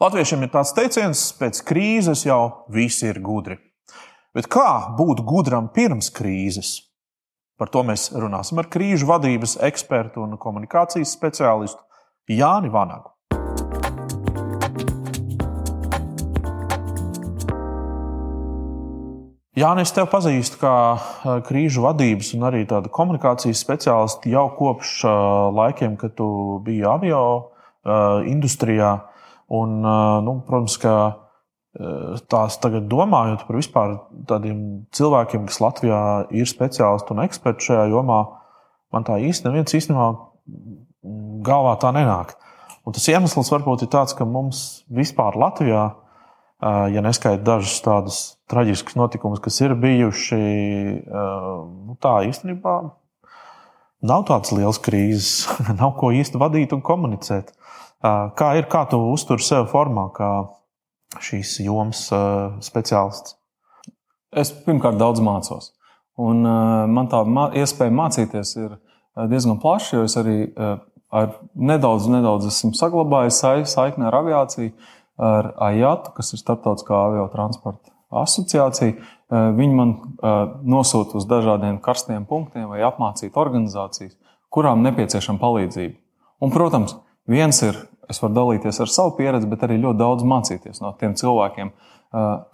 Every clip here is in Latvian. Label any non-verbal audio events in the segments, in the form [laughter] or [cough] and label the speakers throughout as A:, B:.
A: Latviešiem ir tāds teiciens, pēc krīzes jau visi ir gudri. Bet kā būt gudram pirms krīzes? Par to mēs runāsim ar krīžu vadības ekspertu un komunikācijas speciālistu Jāni Vanagu. Jā, es tevi pazīstu kā krīžu vadības un arī tādu komunikācijas speciālistu jau kopš laikiem, kad tu biji avio industrijā. Un, nu, protams, ka tās tagad domājot par vispār tādiem cilvēkiem, kas Latvijā ir speciālisti un eksperti šajā jomā, man tā īsti neviens īstenībā galvā tā nenāk. Un tas iemesls varbūt ir tāds, ka mums vispār Latvijā, ja neskaita dažus tādus traģiskus notikumus, kas ir bijuši, nu, tā īstenībā nav tādas liels krīzes, [laughs] nav ko īsti vadīt un komunicēt. Kā ir, kā tu uztur sev formā, kā šīs jomas speciālists?
B: Es pirmkārt daudz mācos. Un man tā iespēja mācīties ir diezgan plaša, jo es arī ar nedaudz, nedaudz esmu saglabājis saikni ar aviāciju, ar AJAT, kas ir Startautiskā avio transporta asociācija. Viņi man nosūta uz dažādiem karstiem punktiem vai apmācīt organizācijas, kurām nepieciešama palīdzība. Un, protams, viens ir es varu dalīties ar savu pieredzi, bet arī ļoti daudz mācīties no tiem cilvēkiem,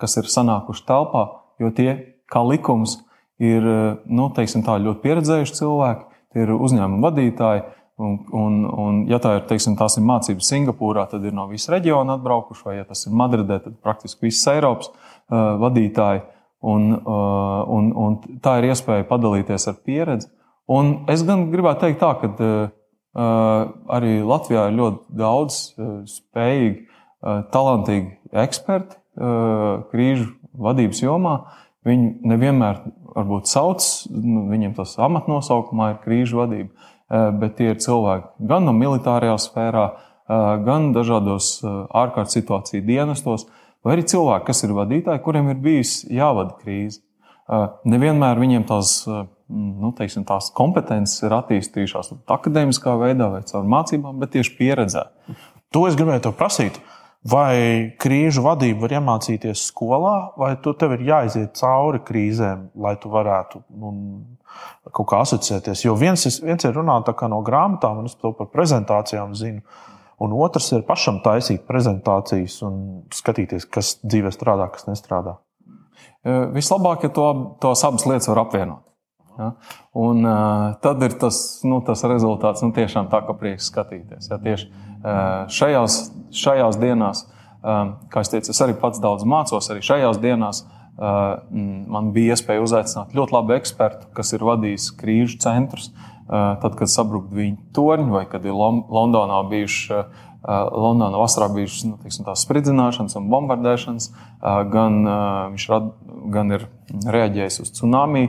B: kas ir sanākuši telpā. Jo tie, kā likums, ir nu, tā, ļoti pieredzējuši cilvēki, tie ir uzņēmuma vadītāji. Un, un, un, ja tā ir, teiksim, tās ir mācības Singapūrā, tad ir no visas reģiona atbraukuši, vai ja tas ir Madridē, tad praktiski visas Eiropas uh, vadītāji. Un, uh, un, un tā ir iespēja padalīties ar pieredzi. Un es gan gribētu teikt, tā, ka uh, arī Latvijā ir ļoti daudz eh, spējīgi, eh, talantīgi eksperti krīžu vadības jomā. Viņi nevienmēr varbūt sauc, nu, viņiem tas amatnosaukumā ir krīžu vadība, bet tie ir cilvēki gan no militārajā sfērā, gan dažādos ārkārtas situāciju dienestos, vai arī cilvēki, kas ir vadītāji, kuriem ir bijis jāvada krīze. Nevienmēr viņiem tās nu, teiksim, tās kompetences ir attīstījušās akadēmiskā veidā vai caur mācībām, bet tieši pieredzē.
A: To es gribēju prasīt. Vai krīžu vadību var iemācīties skolā, vai tu tev ir jāiziet cauri krīzēm, lai tu varētu nu, kaut kā asociēties? Jo viens, viens ir runāt no grāmatām, un es to par prezentācijām zinu. Un otrs ir pašam taisīt prezentācijas un skatīties, kas dzīvē strādā, kas nestrādā.
B: Vislabāk, ja to, tos abas lietas var apvienot. Ja? Un, uh, tad ir tas, nu, tas rezultāts nu, tiešām tā, ka prieks skatīties. Ja? Tieši uh, šajās, šajās dienās, uh, kā es teicu, es arī pats daudz mācos, arī šajās dienās uh, man bija iespēja uzaicināt ļoti labu ekspertu, kas ir vadījis krīžu centrus. Uh, tad, kad sabruka viņa torņi, vai kad ir Londonā bijuši uh, Londonā vasarā bijušas nu, teiksim, spridzināšanas un bombardēšanas, gan, viņš rad, gan ir reaģējis uz tsunami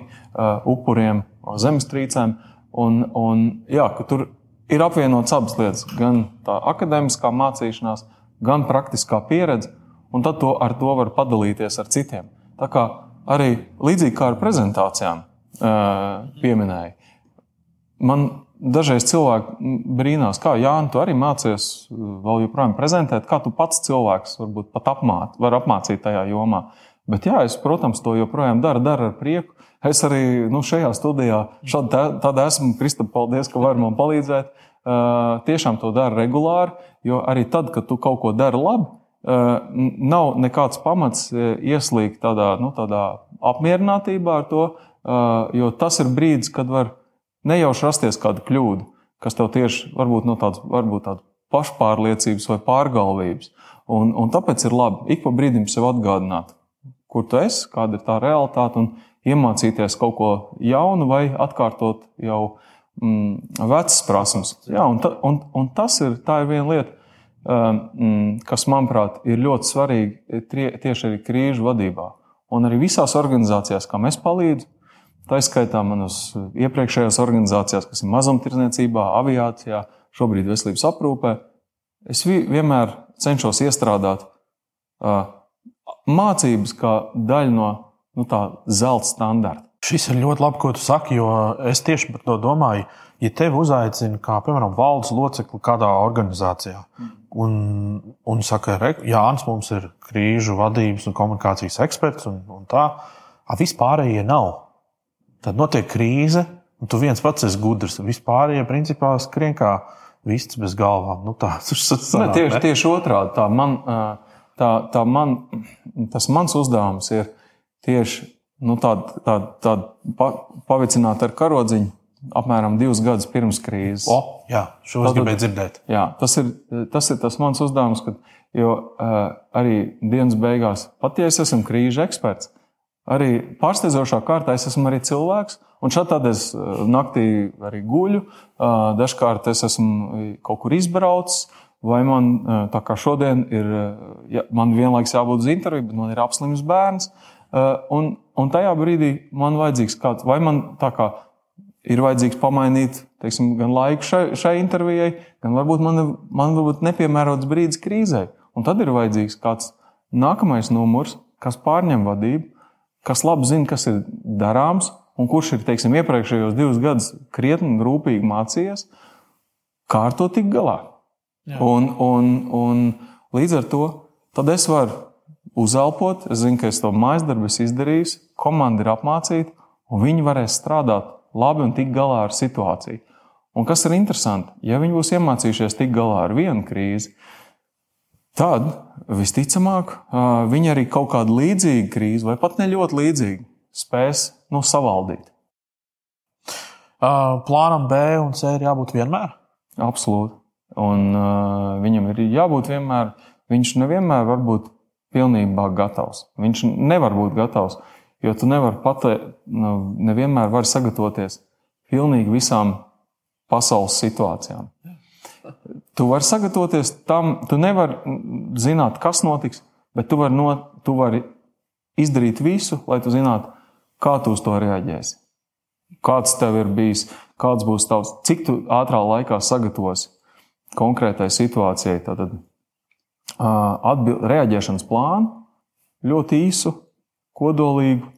B: upuriem, zemestrīcēm. Un, un, jā, tur ir apvienotas abas lietas, gan tā akadēmiskā mācīšanās, gan praktiskā pieredze, un tad to, ar to var padalīties ar citiem. Tā kā arī līdzīgi kā ar prezentācijām pieminēja, man Dažreiz cilvēki brīnās, kā Jānis, tu arī mācies vēl joprojām prezentēt, kā tu pats cilvēks varbūt pat apmāt, var apmācīt tajā jomā. Bet jā, es, protams, to joprojām daru, daru ar prieku. Es arī nu, šajā studijā šādi esmu. Kristap, paldies, ka vari man palīdzēt. Uh, tiešām to daru regulāri, jo arī tad, kad tu kaut ko dari labi, uh, nav nekāds pamats ieslīgt tādā, nu, tādā apmierinātībā ar to, uh, jo tas ir brīdis, kad var nejauši rasties kāda kļūda, kas tev tieši varbūt no tādas, varbūt tādas pašpārliecības vai pārgalvības. Un, un tāpēc ir labi ik pa brīdim sev atgādināt, kur tu esi, kāda ir tā realitāte, un iemācīties kaut ko jaunu vai atkārtot jau mm, vecas prasmes. Jā, un, ta, un, un tas ir, ir viena lieta, um, kas, manuprāt, ir ļoti svarīga tie, tieši arī krīžu vadībā. Un arī visās organizācijās, kā mēs palīdzam, Tā izskaitā manas iepriekšējās organizācijās, kas ir mazumtirdzniecībā, aviācijā, šobrīd veselības aprūpē. Es vienmēr cenšos iestrādāt uh, mācības kā daļu no nu, tā zelta standarta.
A: Šis ir ļoti labi, ko tu saki, jo es tieši par to domāju. Ja tevi uzaicina kā, piemēram, valdes locekli kādā organizācijā, un, un saka, ka Jānis mums ir krīžu vadības un komunikācijas eksperts, un, un tā, a vispārējie nav. Tad notiek krīze, un tu viens pats esi gudrs. Vispārējie principā skrien kā vists bez galvām. Nu, tā,
B: sanāk, ne, tieši, tieši otrādi. Tā man, tā, tā man, tas mans uzdevums ir tieši nu, tādu tā, tā, pa, pavicināt ar karodziņu apmēram divus gadus pirms krīzes.
A: O, jā, šo es gribēju dzirdēt.
B: Jā, tas ir, tas ir tas mans uzdevums, kad, jo uh, arī dienas beigās, pat ja es esmu krīžu eksperts, arī pārsteidzošā kārtā es esmu arī cilvēks. Un šādi tad es naktī arī guļu, dažkārt es esmu kaut kur izbraucis, vai man, tā kā šodien ir, ja, man vienlaikus jābūt uz interviju, bet man ir apslims bērns. Un, un tajā brīdī man vajadzīgs kāds, vai man tā kā ir vajadzīgs pamainīt teiksim, gan laiku šai, šai intervijai, gan varbūt man, man varbūt nepiemērots brīdis krīzē. Un tad ir vajadzīgs kāds nākamais numurs, kas pārņem vadību, kas labi zina, kas ir darāms, un kurš ir teiksim, iepriekšējos divus gadus krietni rūpīgi mācījies, kā ar to tikt galā. Un, un, un līdz ar to es varu uzelpot, es zinu, ka es to mājas darbu izdarīju, komanda ir apmācīta, un viņi varēs strādāt labi un tikt galā ar situāciju. Un kas ir interesanti, ja viņi būs iemācījušies tikt galā ar vienu krīzi, tad visticamāk viņi arī kaut kādu līdzīgu krīzi, vai pat ne ļoti līdzīgu, spēs nu, savaldīt.
A: Plānam B un C ir jābūt vienmēr?
B: Absolūti. Un uh, viņam ir jābūt vienmēr, viņš nevienmēr var būt pilnībā gatavs. Viņš nevar būt gatavs. Jo tu nevari pateikt, nu, nevienmēr vari sagatavoties pilnīgi visām pasaules situācijām. Tu vari sagatavoties tam, tu nevari zināt, kas notiks, bet tu vari, no, tu vari izdarīt visu, lai tu zinātu, kā tu uz to reaģēsi. Kāds tev ir bijis, kāds būs tavs, cik tu ātrā laikā sagatavosi konkrētai situācijai. Tad atbild, reaģēšanas plānu ļoti īsu, kodolīgu.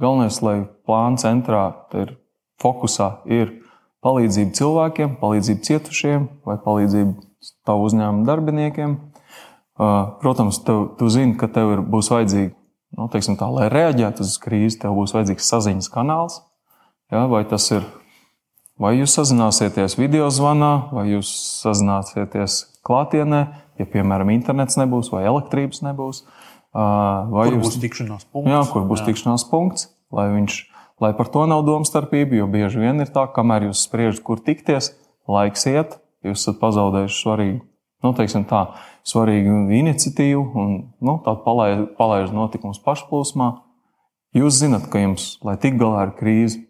B: Galvenais, lai plāna centrā ir fokusā ir palīdzība cilvēkiem, palīdzība cietušiem vai palīdzība tavu uzņēmumu darbiniekiem. Protams, tev, tu zini, ka tev ir, būs vajadzīga, nu, teiksim, tā, lai reaģētu uz krīzi, tev būs vajadzīgs saziņas kanāls. Ja, vai tas ir, vai jūs sazināsieties video zvanā, vai jūs sazināsieties klātienē, ja, piemēram, internets nebūs vai elektrības nebūs. Uh,
A: Vai kur jums, būs tikšanās punkts?
B: Jā, kur būs jā. tikšanās punkts, lai, viņš, lai par to nav domstarpība. Jo bieži vien ir tā, kamēr jūs spriežat, kur tikties, laiks iet, jūs esat pazaudējuši svarīgu, nu, teiksim tā, svarīgu iniciatīvu un nu, tādu palaiž, palaiž notikumus pašplūsmā. Jūs zinat, ka jums, lai tik galā ar krīzi,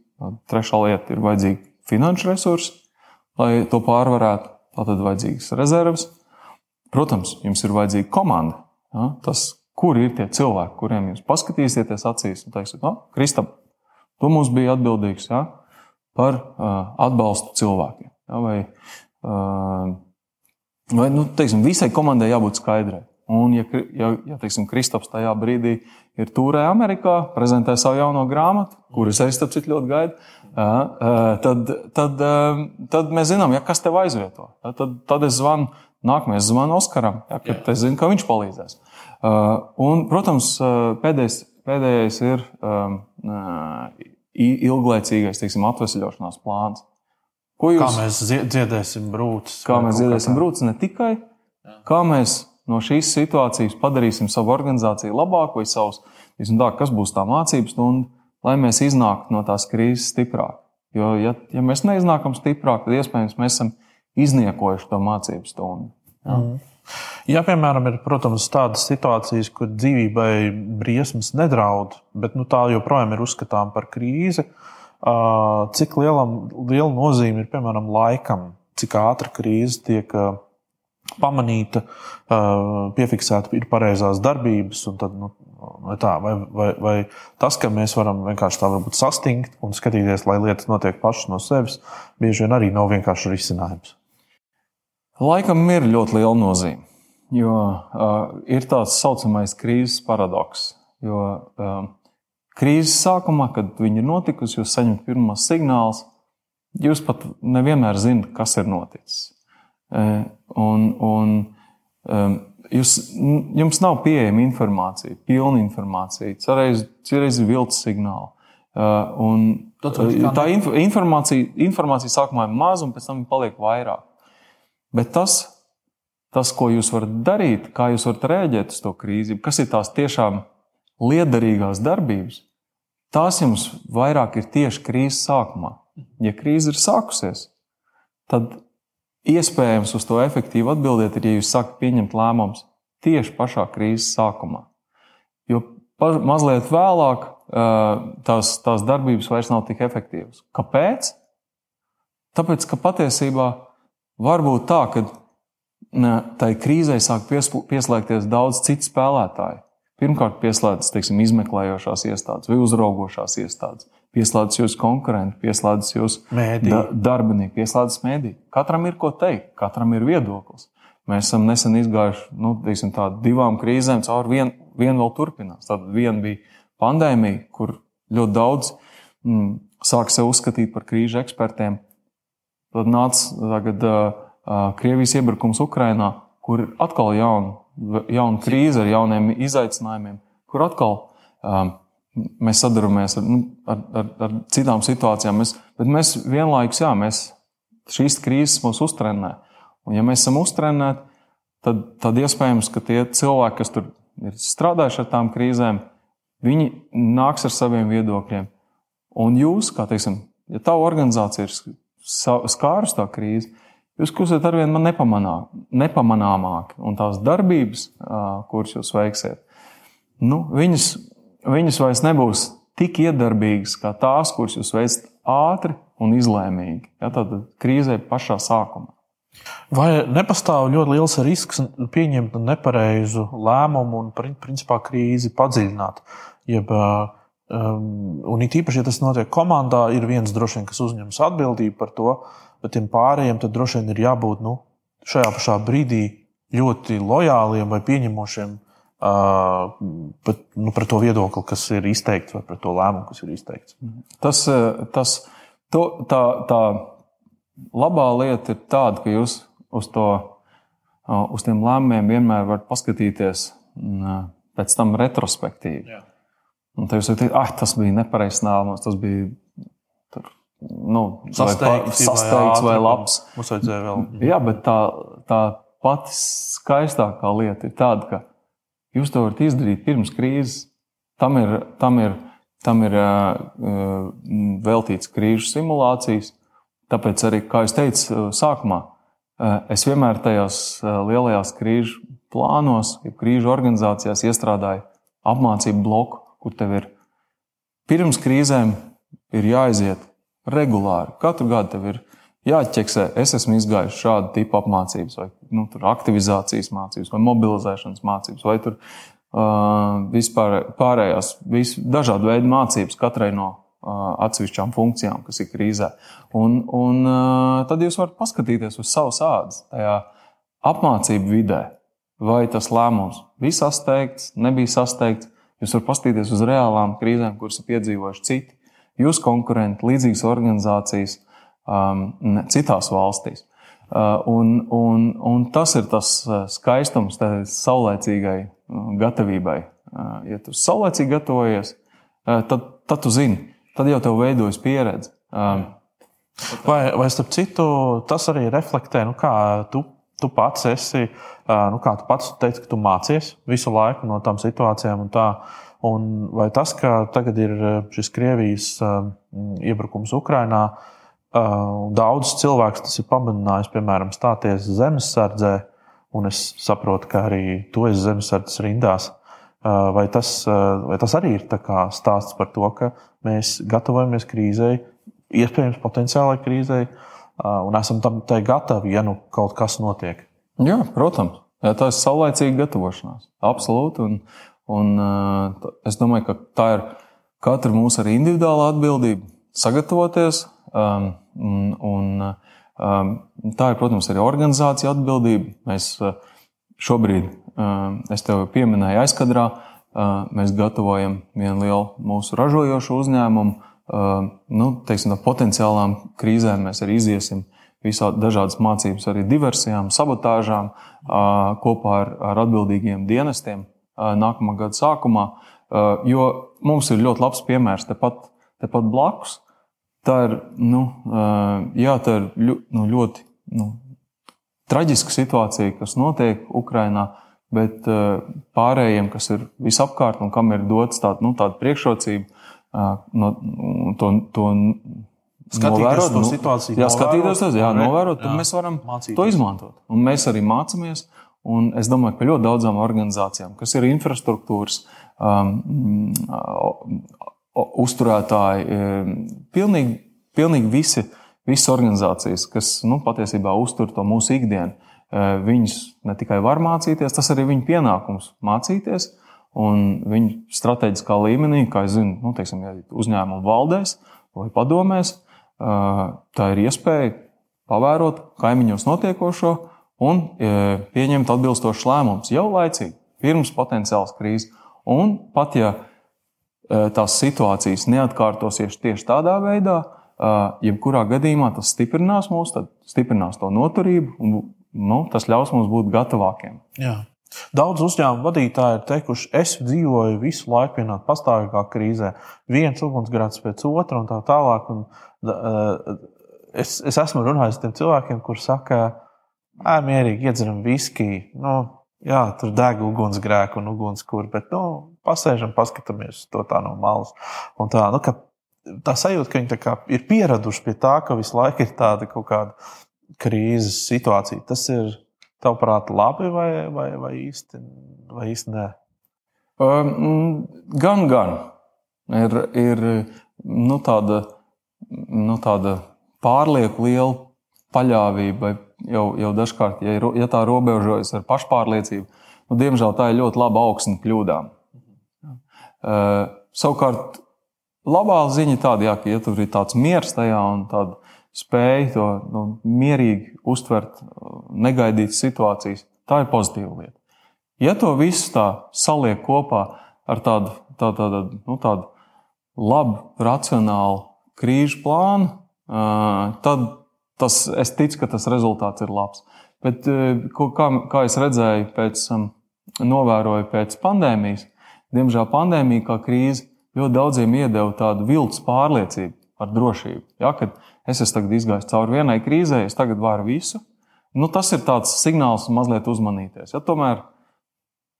B: trešā lieta ir vajadzīga finanšu resursi, lai to pārvarētu. Tātad vajadzīgas rezerves. Protams, jums ir vajadzīga komanda. Ja? Tas, kur ir tie cilvēki, kuriem jūs paskatīsieties acīs un teiksiet, no, Kristap, tu mums bija atbildīgs ja, par uh, atbalstu cilvēkiem. Ja, vai uh, vai nu, teiksim, visai komandai jābūt skaidrai. Un, ja, ja, ja teiksim, Kristaps tajā brīdī ir tūrē Amerikā, prezentē savu jauno grāmatu, kuras es tam citu ļoti gaidu, tad, tad, tad mēs zinām, ja, kas tev aizvieto. Tad, tad es zvanu, nākamais zvanu Oskaram, ja, kad es zinu, ka viņš palīdzēs. Un, protams, pēdējais, pēdējais ir um, uh, ilglaicīgais teiksim, atvesļošanās plāns.
A: Ko jūs, kā mēs dziedēsim brūces?
B: Kā mēs dziedēsim brūces ne tikai, kā mēs no šīs situācijas padarīsim savu organizāciju labāku vai savus, tā, kas būs tā mācības stunda, lai mēs iznāktu no tās krīzes stiprāk. Jo, ja, ja mēs neiznākam stiprāk, tad iespējams mēs esam izniekojuši to mācību stundu. Ja? Mm.
A: Ja, piemēram, ir protams, tādas situācijas, kur dzīvībai briesmas nedraud, bet nu, tā joprojām ir uzskatāms par krīzi, cik liela, liela nozīme ir piemēram laikam, cik ātri krīze tiek pamanīta, piefiksēta, ir pareizās darbības. Tad, nu, vai, tā, vai, vai, vai tas, ka mēs varam vienkārši tā sastingt un skatīties, lai lietas notiek pašas no sevis, bieži vien arī nav vienkārši risinājums.
B: Laikam ir ļoti liela nozīme, jo uh, ir tāds saucamais krīzes paradoks. Jo uh, krīzes sākumā, kad viņi ir notikusi, jūs saņemat pirmos signālus, jūs pat nevienmēr zinat, kas ir noticis. Uh, un, un Jūs, jums nav pieejama informācija, pilna informācija, cerēs, cerēs viltus signāli. Un tā informācija, informācija sākumā ir maza, un pēc tam paliek vairāk. Bet tas, tas, ko jūs varat darīt, kā jūs varat rēģēt uz to krīzi, kas ir tās tiešām liederīgās darbības, tās jums vairāk ir tieši krīzes sākumā. Ja krīze ir sākusies, tad iespējams uz to efektīvi atbildēt, ir, ja jūs sākat pieņemt lēmumus tieši pašā krīzes sākumā. Jo mazliet vēlāk tās, tās darbības vairs nav tik efektīvas. Kāpēc? Tāpēc, ka patiesībā var būt tā, ka tai krīzē sāk pieslēgties daudz citu spēlētāju. Pirmkārt, pieslēdzas teiksim, izmeklējošās iestādes vai uzraugošās iestādes, pieslēdzas jūsu konkurenti, pieslēdzas jūsu da darbinieki, pieslēdzas mēdī. Katram ir ko teikt, katram ir viedoklis. Mēs esam nesen izgājuši nu, teiksim, divām krīzēm, cauri vienu vien vēl turpinās. Tad viena bija pandēmija, kur ļoti daudz mm, sāk sevi uzskatīt par krīžu ekspertiem. Tad nāca tagad, uh, Krievijas iebrukums Ukrajinā, kur ir atkal jauna jauna krīze ar jauniem izaicinājumiem, kur atkal um, mēs sadaramies ar, nu, ar, ar, ar citām situācijām. Mēs, bet mēs vienlaikus, jā, mēs, šīs krīzes mūs uztrenē. Un, ja mēs esam uztrenēti, tad, tad iespējams, ka tie cilvēki, kas tur ir strādājuši ar tām krīzēm, viņi nāks ar saviem viedokļiem. Un jūs, kā teiksim, ja tā organizācija ir skārus tā krīze, jūs kļūsiet arvien nepamanā, nepamanāmāki. Un tās darbības, kuras jūs veiksiet, nu, viņas, viņas vairs nebūs tik iedarbīgas kā tās, kuras jūs veicat ātri un izlēmīgi. Ja, tad krīzē pašā sākumā.
A: Vai nepastāv ļoti liels risks pieņemt nepareizu lēmumu un, principā, krīzi padziļināt? Jeb, um, un it īpaši, ja tas notiek komandā, ir viens droši vien, kas uzņemas atbildību par to, bet tiem pārējiem tad droši vien ir jābūt nu, šajā pašā brīdī ļoti lojāliem vai pieņemošiem uh, pat, nu, par to viedokli, kas ir izteikts, vai par to lēmumu, kas ir izteikts.
B: Tas, tas, to, tā, tā labā lieta ir tāda, ka jūs uz, to, uz tiem lēmumiem vienmēr varat paskatīties pēc tam retrospektīvi. Jā. Un tad jūs sakat, ah, tas bija nepareizs lēmums, tas bija tur, nu,
A: sasteigts,
B: vai, vai, vai labs.
A: Mums vajadzēja vēl. [laughs]
B: Jā, bet tā, tā pati skaistākā lieta ir tāda, ka jūs to varat izdarīt pirms krīzes. Tam ir, tam ir, tam ir uh, veltīts krīžu simulācijas. Tāpēc arī, kā jau teicu, sākumā es vienmēr tajos lielajās krīžu plānos, ja krīžu organizācijās iestrādāju apmācību bloku, kur tev ir pirms krīzēm ir jāiziet regulāri. Katru gadu tev ir jāķeksē, es esmu izgājis šādu tipu apmācības, vai nu, aktivizācijas mācības, vai mobilizēšanas mācības, vai tur, uh, vispār pārējās, vis, dažādu veidu mācības katrai no atsevišķām funkcijām, kas ir krīzē. Un, un tad jūs varat paskatīties uz savu sāģi, tajā apmācību vidē, vai tas lēmums bija sasteigts, nebija sasteigts. Jūs varat paskatīties uz reālām krīzēm, kuras ir piedzīvojuši citi, jūsu konkurenti, līdzīgas organizācijas um, citās valstīs. Uh, un, un, un tas ir tas skaistums tai saulēcīgai gatavībai. Uh, ja tu saulēcīgi gatavojies, uh, tad, tad tu zini, tad jau tev veidojas pieredze. Um,
A: vai, vai starp citu, tas arī reflektē, nu, kā tu, tu pats esi, nu, kā tu pats teici, ka tu mācies visu laiku no tām situācijām un tā. Un vai tas, ka tagad ir šis Krievijas iebrukums Ukrajinā, daudzus cilvēkus tas ir pamudinājis, piemēram, stāties zemesardzē, un es saprotu, ka arī tu esi zemesardzes rindās. Vai tas, vai tas arī ir stāsts par to, ka mēs gatavojamies krīzei, iespējams, potenciālai krīzei, un esam tam gatavi, ja nu kaut kas notiek?
B: Jā, protams. Jā, tā ir saulēcīga gatavošanās. Absolūti. Un, un, es domāju, ka tā ir katra mūsu arī individuāla atbildība sagatavoties. Um, un, um, tā ir, protams, arī organizācija atbildība. Mēs šobrīd Es tev pieminēju aizkadrā, mēs gatavojam vienu lielu mūsu ražojošu uzņēmumu. Nu, teiksim, potenciālām krīzēm mēs arī iziesim visādi dažādas mācības, arī diversijām, sabotāžām kopā ar, ar atbildīgiem dienestiem nākamā gada sākumā. Jo mums ir ļoti labs piemērs tepat, tepat blakus. Tā ir, nu, jā, tā ir nu, ļoti nu, traģiska situācija, kas notiek Ukrajinā. Bet pārējiem, kas ir visapkārt un kam ir dots tāda, nu, tāda priekšrocība, no, to, to
A: Skatīties to nu, situāciju.
B: Jā, skatīties to, jā, novērot, jā, mēs varam mācīties. to izmantot. Un mēs arī mācāmies. Un es domāju, ka ļoti daudzām organizācijām, kas ir infrastruktūras um, uzturētāji, um, pilnīgi, pilnīgi visi, visas organizācijas, kas nu, patiesībā uztur to mūsu ikdienu, uh, viņas ne tikai var mācīties, tas arī viņu pienākums mācīties. Un viņu strateģiskā līmenī, kā jau zinu, nu, teiksim, ja uzņēmumu valdēs vai padomēs, tā ir iespēja pavērot kaimiņos notiekošo un pieņemt atbilstošus lēmumus jau laicīgi, pirms potenciālas krīzes. Un pat ja tās situācijas neatkārtosies tieši tādā veidā, jebkurā gadījumā tas stiprinās mūs, stiprinās to noturību un nu, tas ļaus mums būt gatavākiem.
A: Jā. Daudz uzņēmumu vadītāji ir teikuši, es dzīvoju visu laiku vienā pastāvīgā krīzē, viens ugunsgrēks pēc otra un tā tālāk. Un, uh, es, es esmu runājis ar tiem cilvēkiem, kuriem saka, ej, mierīgi iedzeram viskiju. Nu, jā, tur deg ugunsgrēku un ugunskura, bet nu, pasēžam, paskatāmies to tā no malas. Un tā, nu, tā sajūta, ka viņi ir pieraduši pie tā, ka visu laiku ir tāda kaut kāda krīzes situācija. Tas ir Tavuprāt, labi vai, vai, vai īsti, vai īsti nē?
B: Um, gan, gan. Ir, ir nu, tāda, nu, tāda pārlieku liela paļāvība, jau, jau dažkārt, ja, ja tā robežojas ar pašpārliecību, nu, diemžēl tā ir ļoti laba augsne kļūdām. Uh, savukārt, labā ziņa tāda, jā, ka ja tur ir tāds miers tajā un tāda spēja to nu, mierīgi uztvert, negaidītas situācijas. Tā ir pozitīva lieta. Ja to visu tā saliek kopā ar tādu, tādu, tādu, nu, tādu labu, racionālu krīžu plānu, tad tas, es ticu, ka tas rezultāts ir labs. Bet, kā, kā es redzēju, pēc, novēroju pēc pandēmijas, diemžēl pandēmija kā krīze ļoti daudziem iedeva tādu viltus pārliecību par drošību. Ja, kad es esmu izgājis cauri vienai krīzē, es tagad varu visu. Nu, tas ir tāds signāls mazliet uzmanīties. Ja, tomēr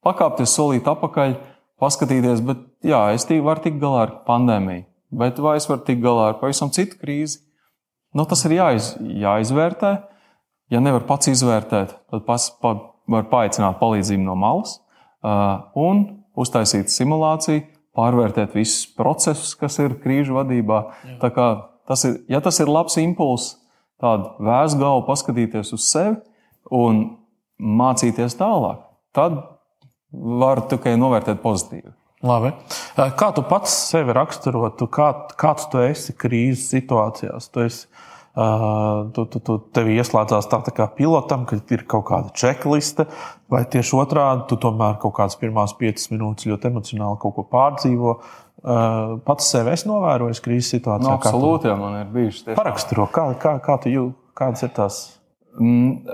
B: pakāpties solīt atpakaļ, paskatīties, bet jā, es tī, varu tikt galā ar pandēmiju, bet vai es varu tikt galā ar pavisam citu krīzi? Nu, tas ir jāiz, jāizvērtē. Ja nevar pats izvērtēt, tad pas, pa, var paaicināt palīdzību no malas uh, un uztaisīt simulāciju, pārvērtēt visus procesus, kas ir krīžu vadībā. Tas ir, ja tas ir labs impulss, tādu vēsu galvu paskatīties uz sevi un mācīties tālāk, tad var tikai novērtēt pozitīvi.
A: Labi. Kā tu pats sevi raksturotu, kā, kāds tu esi krīzes situācijās? Tu esi Uh, tu, tu, tu tevi ieslēdzās tā, tā kā pilotam, ka ir kaut kāda checkliste, vai tieši otrādi tu tomēr kaut kādas pirmās piecas minūtes ļoti emocionāli kaut ko pārdzīvo. Uh, pats sevi es novēroju krīzes situācijā.
B: No, absolūti, jā, man ir bijušas.
A: Paraksturo, kā, kā, kā tu jūti, kādas ir tās?
B: Mm,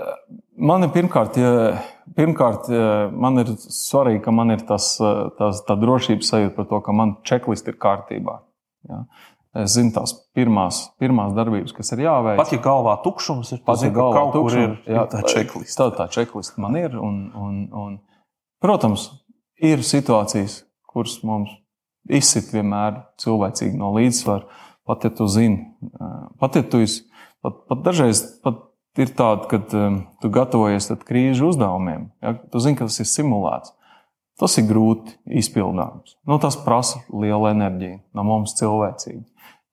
B: man ir pirmkārt, ja, pirmkārt, man ir svarīgi, ka man ir tas, tas, tā drošības sajūta par to, ka man checklist ir kārtībā. Ja. Es zinu tās pirmās, pirmās darbības, kas ir jāveic.
A: Pat ja galvā tukšums ir,
B: pat ja galvā tukšums
A: ir, jā, tā checklist.
B: Tā, tā checklist man ir. Un, un, un, protams, ir situācijas, kuras mums izsit vienmēr cilvēcīgi no līdzsvara. Pat ja tu zini, pat ja tu esi, pat, pat dažreiz pat ir tāda, ka um, tu gatavojies krīžu uzdevumiem. Ja? Tu zini, ka tas ir simulēts. Tas ir grūti izpildāms. Nu, tas prasa lielu enerģiju no mums cilvēcīgi.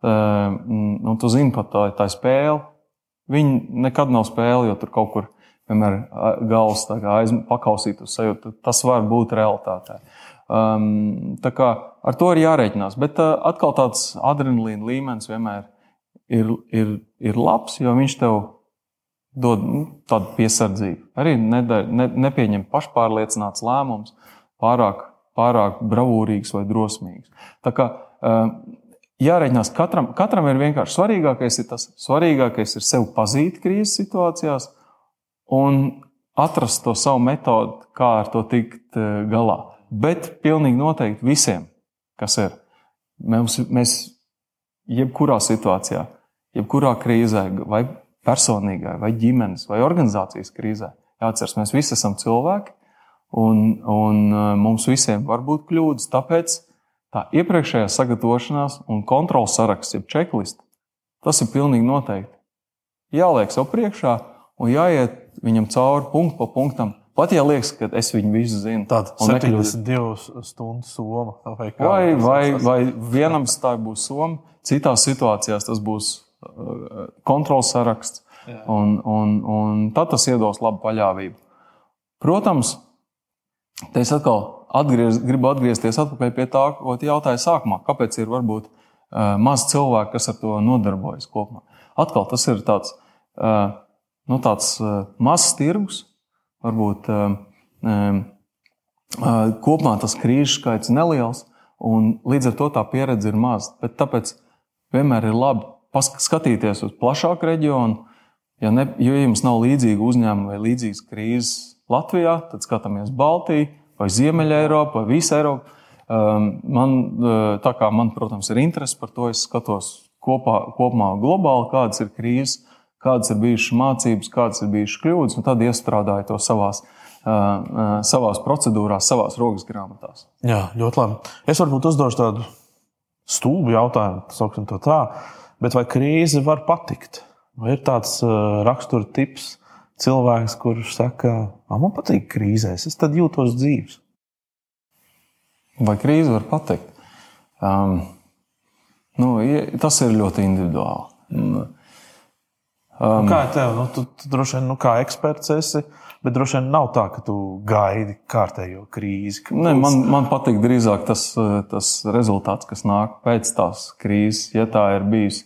B: Ehm, nu, tu zini, pat tā, tā spēle. Viņi nekad nav spēle, jo tur kaut kur vienmēr gals aiz, pakausīt uz sevi. Tas var būt realitātē. Um, tā kā ar to ir jārēķinās. Bet uh, atkal tāds adrenalīna līmenis vienmēr ir, ir, ir labs, jo viņš tev dod nu, tādu piesardzību. Arī nedar, ne, nepieņem pašpārliecināts lēmums, pārāk, pārāk bravūrīgs vai drosmīgs. Tā kā, uh, jāreikinās katram, katram ir vienkārši svarīgākais ir tas, svarīgākais ir sev pazīt krīzes situācijās un atrast to savu metodi, kā ar to tikt eh, galā. Bet pilnīgi noteikti visiem, kas ir, mēs, mēs jebkurā situācijā, jebkurā krīzē, vai personīgā, vai ģimenes, vai organizācijas krīzē, jāatcerās, mēs visi esam cilvēki, un, un eh, mums visiem var būt kļūdas. Tāpēc tā iepriekšējā sagatavošanās un kontrols saraksts, jeb checklist, tas ir pilnīgi noteikti. Jāliek sev priekšā un jāiet viņam cauri punktu pa punktam. Pat ja liekas, ka es viņu visu zinu,
A: tad 72 stundu soma.
B: Vai, vai, vai, vai vienam tā būs soma, citās situācijās tas būs uh, kontrols saraksts. Un, un, un tad tas iedos labu paļāvību. Protams, te es atkal atgriez, gribu atgriezties pie tā, ko jautāju sākumā. Kāpēc ir varbūt uh, maz cilvēku, kas ar to nodarbojas kopumā? Atkal tas ir tāds, uh, nu, tāds mazs tirgus, varbūt kopumā tas krīžu skaits neliels, un līdz ar to tā pieredze ir maza. Bet tāpēc vienmēr ir labi paskatīties uz plašāku reģionu. Ja, ne, ja jums nav līdzīga uzņēmuma vai līdzīgas krīzes Latvijā, tad skatāmies Baltiju, vai Ziemeļā Eiropa, vai visu Eiropu. Um, man, uh, tā kā man, protams, ir interese par to, es skatos kopā, kopumā globāli, kādas ir krīzes, kādas ir bijušas mācības, kādas ir bijušas kļūdas, un tad iestrādāju to savās, uh, uh, savās procedūrās, savās rokas grāmatās.
A: Jā, ļoti labi. Es varbūt uzdošu tādu stulbu jautājumu, to tā, bet vai krīze var patikt? Vai ir tāds rakstura tips, cilvēks, kurš saka, man patīk krīzēs, es tad jūtos dzīves.
B: Vai krīze var pateikt? Um, nu, tas ir ļoti individuāli.
A: Um, nu, kā tev? Nu, tu, tu droši vien nu, kā eksperts esi, bet droši vien nav tā, ka tu gaidi kārtējo krīzi.
B: Ne, man, man patīk drīzāk tas, tas rezultāts, kas nāk pēc tās krīzes, ja tā ir bijusi.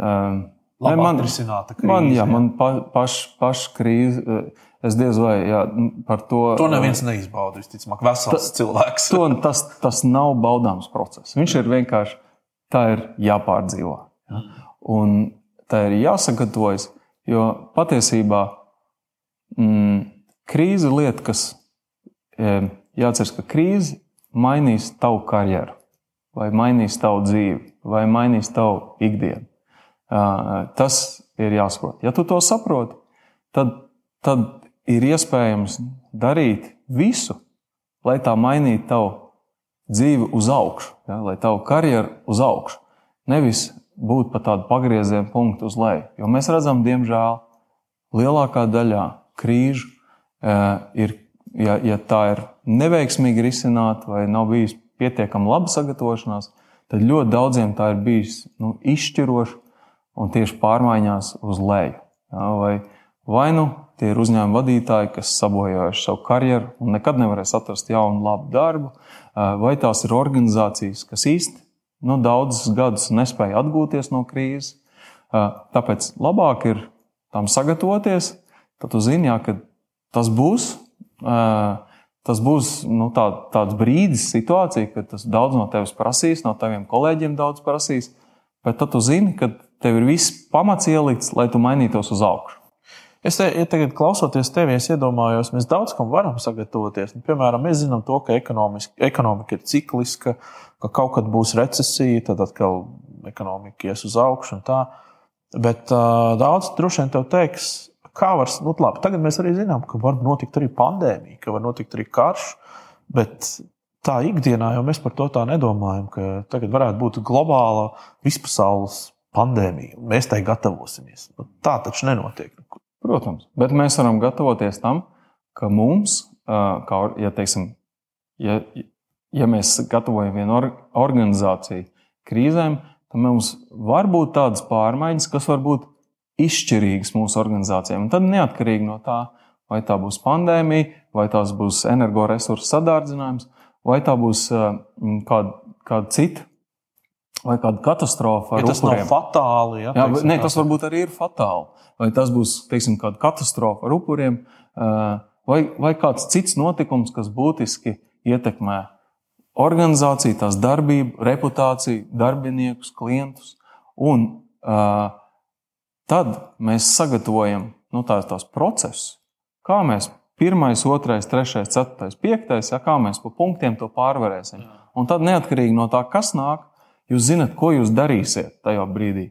B: Um,
A: labi man, atrisināta krīze.
B: Man, jā, man pa, paš, paš krīze. Eh, es diez vai jā, par to.
A: To neviens neizbauda. Visticamāk, vesels ta, cilvēks.
B: to, tas, tas nav baudāms process. Viņš ir vienkārši tā ir jāpārdzīvo. Un tā ir jāsagatavojas, jo patiesībā mm, krīze ir lieta, kas e, jāatcerās, ka krīze mainīs tavu karjeru, vai mainīs tavu dzīvi, vai mainīs tavu ikdienu. Tas ir jāsaprot. Ja tu to saproti, tad, tad ir iespējams darīt visu, lai tā mainītu tavu dzīvi uz augšu, ja, lai tavu karjeru uz augšu. Nevis būt pa tādu pagriezienu punktu uz leju. Jo mēs redzam, diemžēl, lielākā daļā krīžu ir, ja, ja tā ir neveiksmīgi risināta vai nav bijusi pietiekami laba sagatavošanās, tad ļoti daudziem tā ir bijis nu, izšķiroša un tieši pārmaiņās uz leju. Ja, vai, vai nu tie ir uzņēmuma vadītāji, kas sabojājuši savu karjeru un nekad nevarēs atrast jaunu, labu darbu, vai tās ir organizācijas, kas īsti nu, daudzus gadus nespēja atgūties no krīzes. Tāpēc labāk ir tam sagatavoties, tad tu zini, jā, ka tas būs. Tas būs nu, tā, tāds brīdis, situācija, kad tas daudz no tevis prasīs, no taviem kolēģiem daudz prasīs. Bet tad tu zini, ka tev ir viss pamats ielikts, lai tu mainītos uz augšu.
A: Es ja tagad klausoties tevi, es iedomājos, mēs daudz kam varam sagatavoties. Nu, piemēram, mēs zinām to, ka ekonomika ir cikliska, ka kaut kad būs recesija, tad atkal ekonomika ies uz augšu. Bet uh, daudz droši vien tev teiks, kā var, nu, labi, tagad mēs arī zinām, ka var notikt arī pandēmija, ka var notikt arī karš. Bet tā ikdienā jau mēs par to tā nedomājam, ka tagad varētu būt globāla vispasaules pandēmija, mēs tai gatavosimies. Nu, tā taču nenotiek.
B: Protams, bet mēs varam gatavoties tam, ka mums, kā, ja, teiksim, ja, ja mēs gatavojam vienu organizāciju krīzēm, tad mums var būt tādas pārmaiņas, kas var būt izšķirīgas mūsu organizācijām. Un tad neatkarīgi no tā, vai tā būs pandēmija, vai tās būs energoresursu sadārdzinājums, vai tā būs kāda, kāda cita vai kāda katastrofa.
A: Ja tas upuriem. nav fatāli. Ja,
B: Jā, teiksim, ne, tas varbūt arī ir fatāli. Vai tas būs teiksim, kāda katastrofa ar upuriem, vai, vai kāds cits notikums, kas būtiski ietekmē organizāciju, tās darbību, reputāciju, darbiniekus, klientus. Un uh, tad mēs sagatavojam nu, tās, tās procesus, kā mēs pirmais, otrais, trešais, ceturtais, piektais, ja, kā mēs pa punktiem to pārvarēsim. Un tad neatkarīgi no tā, kas nāk, jūs zinat, ko jūs darīsiet tajā brīdī.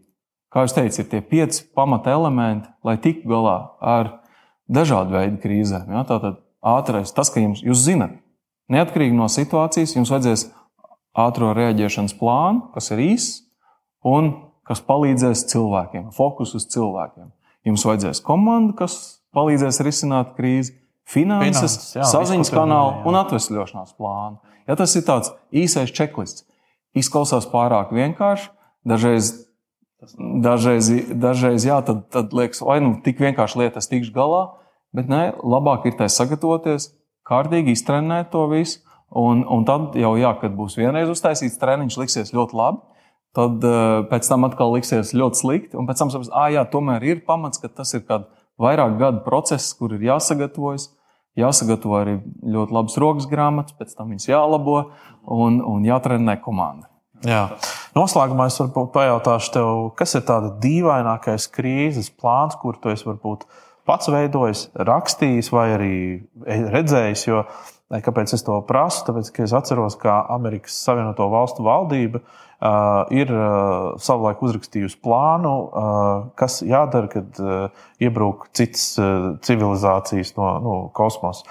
B: Kā jau teicu, ir tie pieci pamata elementi, lai tiktu galā ar dažādu veidu krīzēm. Ja? Tātad ātrais, tas, ka jums, jūs zinat, Neatkarīgi no situācijas, jums vajadzēs ātrā reaģēšanas plānu, kas ir īss un kas palīdzēs cilvēkiem, fokus uz cilvēkiem. Jums vajadzēs komandu, kas palīdzēs risināt krīzi, finanses, finanses jā, saziņas kanālu jā. un atvesļošanās plānu. Ja tas ir tāds īsais čeklists, izklausās pārāk vienkārši, dažreiz, dažreiz, dažreiz jā, tad, tad liekas, vai nu tik vienkārši lietas tikšu galā, bet nē, labāk ir tai sagatavoties, kārtīgi iztrenēt to visu. Un, un tad jau, jā, kad būs vienreiz uztaisīts treniņš, liksies ļoti labi. Tad uh, pēc tam atkal liksies ļoti slikti. Un pēc tam saprast, ah, jā, tomēr ir pamats, ka tas ir kāds vairāk gadu process, kur ir jāsagatavojas. Jāsagatavo arī ļoti labas rokas grāmatas, pēc tam viņas jālabo un, un jātrenē komanda.
A: Jā. Noslēgumā es varbūt pajautāšu tev, kas ir tāds dīvainākais krīzes plāns, kur tu esi varbūt pats veidojis, rakstījis vai arī redzējis. Jo, kāpēc es to prasu? Tāpēc, ka es atceros, ka Amerikas Savienoto Valstu valdība uh, ir uh, savulaik uzrakstījusi plānu, uh, kas jādara, kad uh, iebrūk citas uh, civilizācijas no nu, kosmosa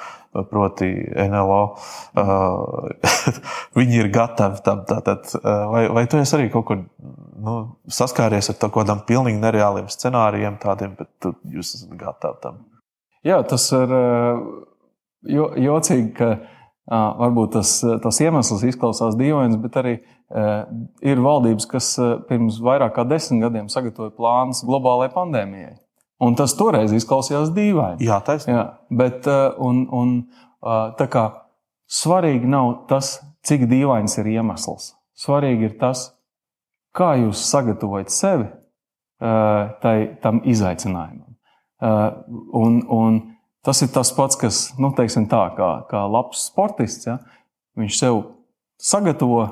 A: proti NLO. Uh, [laughs] viņi ir gatavi tam. Tātad, uh, vai, vai tu esi arī kaut kur nu, saskāries ar kādiem pilnīgi nereāliem scenārijiem, tādiem, bet jūs esat gatavi tam?
B: Jā, tas ir uh, jo, jocīgi, ka varbūt tas, tas iemesls izklausās dīvains, bet arī ir valdības, kas pirms vairāk kā desmit gadiem sagatavoja plānus globālajai pandēmijai. Un tas toreiz izklausījās dīvaini.
A: Jā, taisnība.
B: Bet un, un, tā kā svarīgi nav tas, cik dīvains ir iemesls. Svarīgi ir tas, kā jūs sagatavojat sevi tai, tam izaicinājumam. Un, un tas ir tas pats, kas, nu, teiksim tā, kā, kā labs sportists. Ja? Viņš sev sagatavo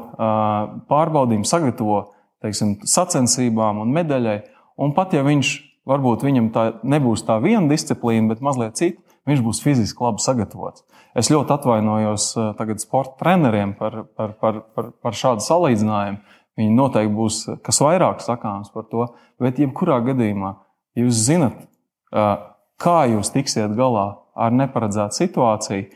B: pārbaudījumu, sagatavo teiksim, sacensībām un medaļai. Un pat ja viņš Varbūt viņam tā nebūs tā viena disciplīna, bet mazliet cita. Viņš būs fiziski labi sagatavots. Es ļoti atvainojos tagad sporta treneriem par, par, par, par, par šādu salīdzinājumu. Viņi noteikti būs kas vairāk sakāms par to. Bet, jebkurā gadījumā, jūs zinat, kā jūs tiksiet galā ar neparedzētu situāciju,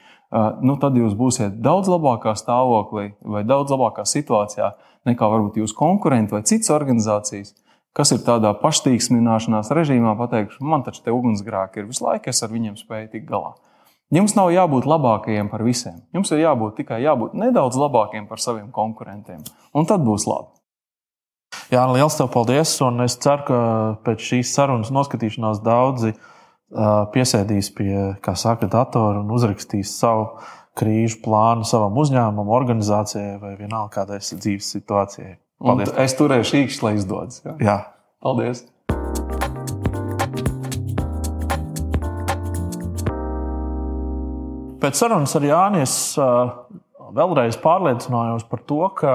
B: nu, tad jūs būsiet daudz labākā stāvoklī vai daudz labākā situācijā nekā varbūt jūsu konkurenti vai citas organizācijas kas ir tādā paštīksmināšanās režīmā, pateikšu, man taču te ugunsgrēki ir visu laiku, es ar viņiem spēju tikt galā. Jums nav jābūt labākajiem par visiem. Jums ir jābūt tikai jābūt nedaudz labākiem par saviem konkurentiem. Un tad būs labi.
A: Jā, liels tev paldies. Un es ceru, ka pēc šīs sarunas noskatīšanās daudzi uh, piesēdīs pie, saka, datora un uzrakstīs savu krīžu plānu savam uzņēmumam, organizācijai vai vienalga kādai dzīves situācijai.
B: Paldies. Un es turēšu īkšķi, lai izdodas.
A: Ja? Jā.
B: Paldies!
A: Pēc sarunas ar Jānis vēlreiz pārliecinājos par to, ka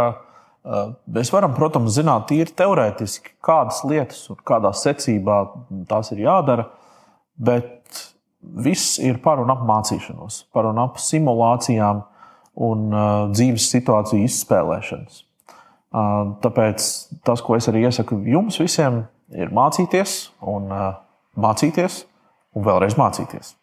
A: mēs varam, protams, zināt tīri teorētiski, kādas lietas un kādā secībā tās ir jādara, bet viss ir par un ap mācīšanos, par un ap simulācijām un dzīves situāciju izspēlēšanas. Tāpēc tas, ko es arī iesaku jums visiem, ir mācīties un mācīties un vēlreiz mācīties.